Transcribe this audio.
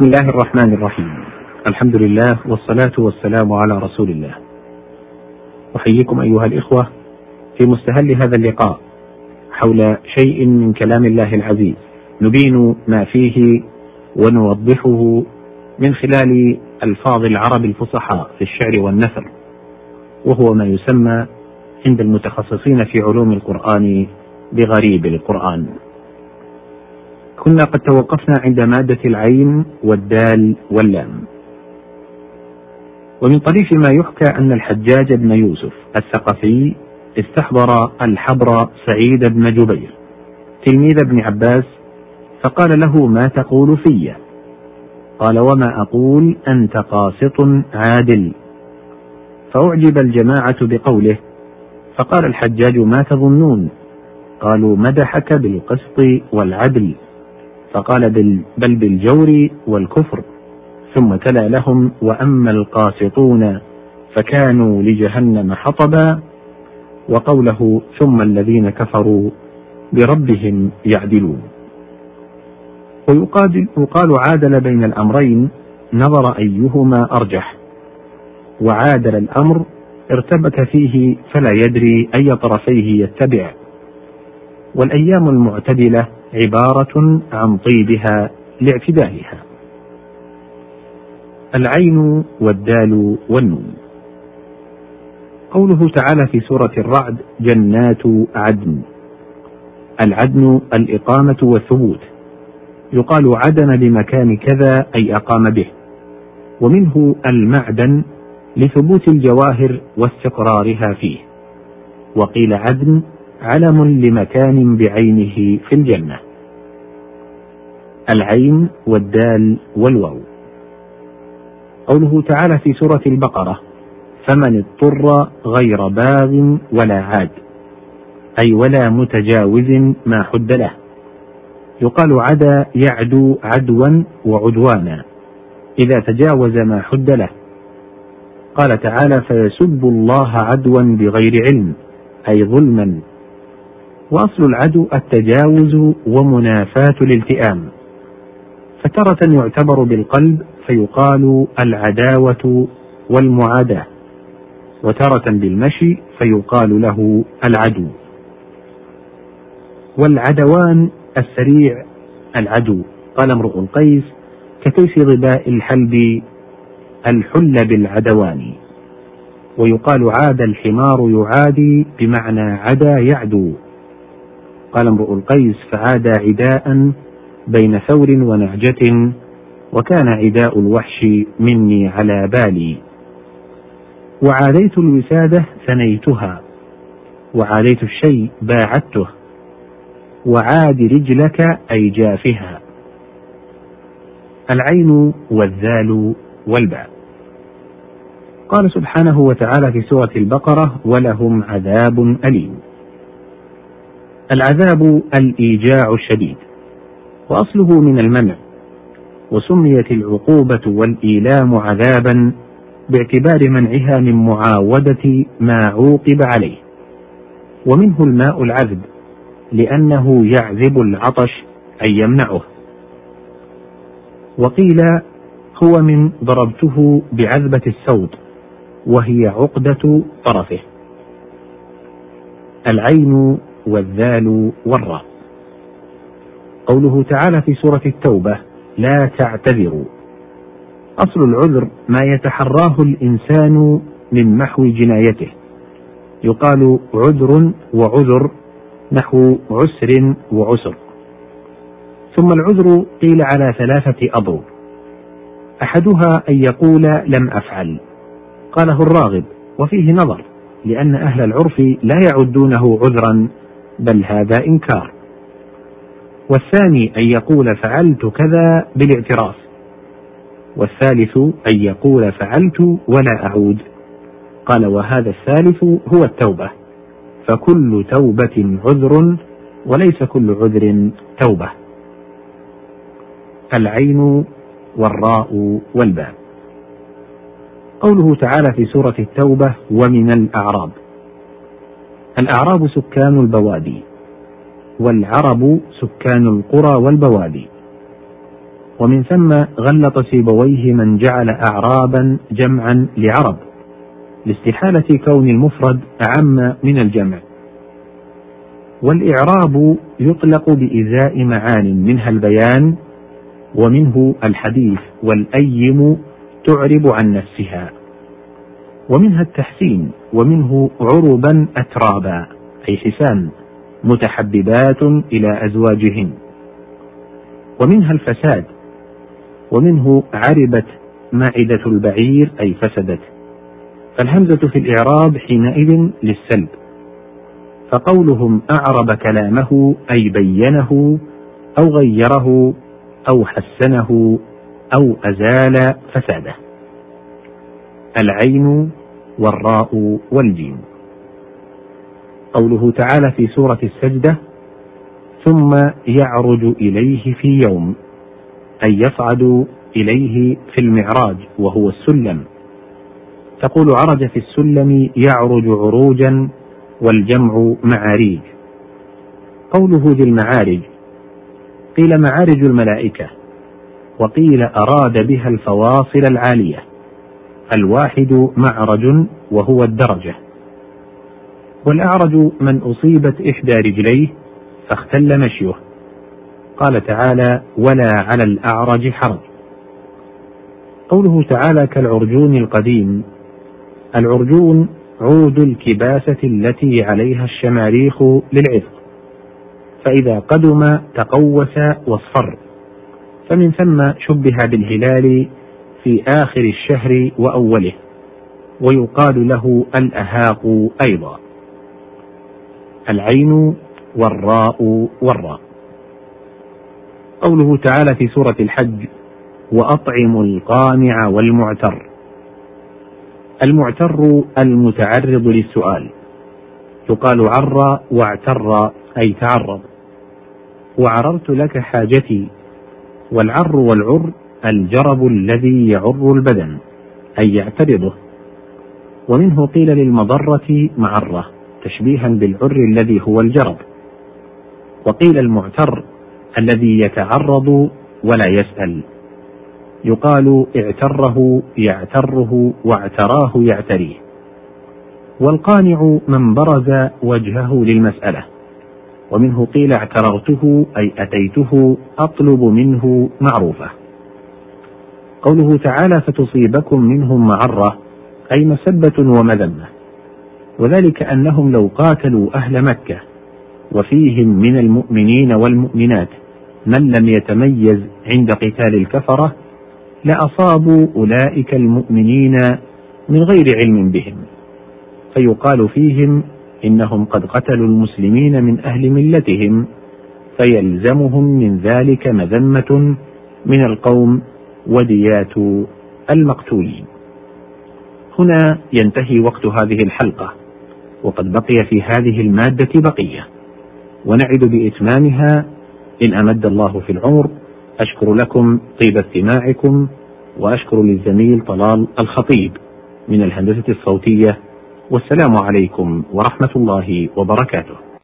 بسم الله الرحمن الرحيم. الحمد لله والصلاة والسلام على رسول الله. أحييكم أيها الإخوة في مستهل هذا اللقاء حول شيء من كلام الله العزيز. نبين ما فيه ونوضحه من خلال ألفاظ العرب الفصحاء في الشعر والنثر وهو ما يسمى عند المتخصصين في علوم القرآن بغريب القرآن. كنا قد توقفنا عند مادة العين والدال واللام. ومن طريف ما يحكى أن الحجاج بن يوسف الثقفي استحضر الحبر سعيد بن جبير تلميذ ابن عباس فقال له ما تقول في؟ قال وما أقول أنت قاسط عادل. فأعجب الجماعة بقوله فقال الحجاج ما تظنون؟ قالوا مدحك بالقسط والعدل. فقال بل بالجور والكفر ثم تلا لهم وأما القاسطون فكانوا لجهنم حطبا وقوله ثم الذين كفروا بربهم يعدلون. ويقال يقال عادل بين الأمرين نظر أيهما أرجح. وعادل الأمر ارتبك فيه فلا يدري أي طرفيه يتبع. والأيام المعتدلة عبارة عن طيبها لاعتدالها. العين والدال والنون. قوله تعالى في سورة الرعد: جنات عدن. العدن الإقامة والثبوت. يقال عدن بمكان كذا أي أقام به. ومنه المعدن لثبوت الجواهر واستقرارها فيه. وقيل عدن علم لمكان بعينه في الجنة. العين والدال والواو. قوله تعالى في سورة البقرة فمن اضطر غير باغ ولا عاد أي ولا متجاوز ما حد له. يقال عدا يعدو عدوا وعدوانا إذا تجاوز ما حد له. قال تعالى فيسب الله عدوا بغير علم أي ظلما وأصل العدو التجاوز ومنافاة الالتئام. فترة يعتبر بالقلب فيقال العداوة والمعاداة. وتارة بالمشي فيقال له العدو. والعدوان السريع العدو. قال امرؤ القيس ككيس ظباء الحلب الحل بالعدوان؟ ويقال عاد الحمار يعادي بمعنى عدا يعدو. قال امرؤ القيس فعاد عداء بين ثور ونعجة وكان عداء الوحش مني على بالي. وعاديت الوسادة ثنيتها وعاديت الشيء باعدته وعاد رجلك أي جافها. العين والذال والباء. قال سبحانه وتعالى في سورة البقرة ولهم عذاب أليم. العذاب الإيجاع الشديد وأصله من المنع وسميت العقوبة والإيلام عذابا باعتبار منعها من معاودة ما عوقب عليه ومنه الماء العذب لأنه يعذب العطش أي يمنعه. وقيل هو من ضربته بعذبة السود وهي عقدة طرفه. العين والذال والراء. قوله تعالى في سورة التوبة لا تعتذروا. أصل العذر ما يتحراه الإنسان من محو جنايته. يقال عذر وعذر نحو عسر وعسر. ثم العذر قيل على ثلاثة أضرب. أحدها أن يقول لم أفعل. قاله الراغب وفيه نظر لأن أهل العرف لا يعدونه عذرا بل هذا إنكار. والثاني أن يقول فعلت كذا بالاعتراف. والثالث أن يقول فعلت ولا أعود. قال وهذا الثالث هو التوبة. فكل توبة عذر وليس كل عذر توبة. العين والراء والباء. قوله تعالى في سورة التوبة ومن الأعراب. الأعراب سكان البوادي والعرب سكان القرى والبوادي. ومن ثم غلط سيبويه من جعل أعرابا جمعا لعرب لاستحالة كون المفرد أعم من الجمع. والإعراب يطلق بإزاء معان منها البيان ومنه الحديث والأيم تعرب عن نفسها. ومنها التحسين ومنه عربا أترابا أي حسان متحببات إلى أزواجهن. ومنها الفساد ومنه عربت معدة البعير أي فسدت. فالهمزة في الإعراب حينئذ للسلب. فقولهم أعرب كلامه أي بينه أو غيره أو حسنه أو أزال فساده. العين والراء والجيم. قوله تعالى في سورة السجدة ثم يعرج إليه في يوم أي يصعد إليه في المعراج وهو السلم. تقول عرج في السلم يعرج عروجا والجمع معاريج. قوله ذي المعارج قيل معارج الملائكة وقيل أراد بها الفواصل العالية. الواحد معرج وهو الدرجة. والأعرج من أصيبت إحدى رجليه فاختل مشيه. قال تعالى ولا على الأعرج حرج. قوله تعالى كالعرجون القديم العرجون عود الكباسة التي عليها الشماريخ للعفق فإذا قدم تقوس واصفر فمن ثم شبه بالهلال في آخر الشهر وأوله ويقال له الأهاق أيضا. العين والراء والراء. قوله تعالى في سورة الحج وأطعموا القانع والمعتر. المعتر المتعرض للسؤال. يقال عر واعتر أي تعرض. وعررت لك حاجتي. والعر والعر الجرب الذي يعر البدن أي يعترضه. ومنه قيل للمضرة معرة تشبيها بالعر الذي هو الجرب. وقيل المعتر الذي يتعرض ولا يسأل. يقال اعتره يعتره واعتراه يعتريه. والقانع من برز وجهه للمسألة. ومنه قيل اعتررته أي أتيته أطلب منه معروفة. قوله تعالى فتصيبكم منهم معرة أي مسبة ومذمة. وذلك أنهم لو قاتلوا أهل مكة وفيهم من المؤمنين والمؤمنات من لم يتميز عند قتال الكفرة لأصابوا أولئك المؤمنين من غير علم بهم. فيقال فيهم إنهم قد قتلوا المسلمين من أهل ملتهم فيلزمهم من ذلك مذمة من القوم وديات المقتولين. هنا ينتهي وقت هذه الحلقة، وقد بقي في هذه المادة بقية، ونعد بإتمامها إن أمد الله في العمر. أشكر لكم طيب استماعكم، وأشكر للزميل طلال الخطيب من الهندسة الصوتية والسلام عليكم ورحمة الله وبركاته.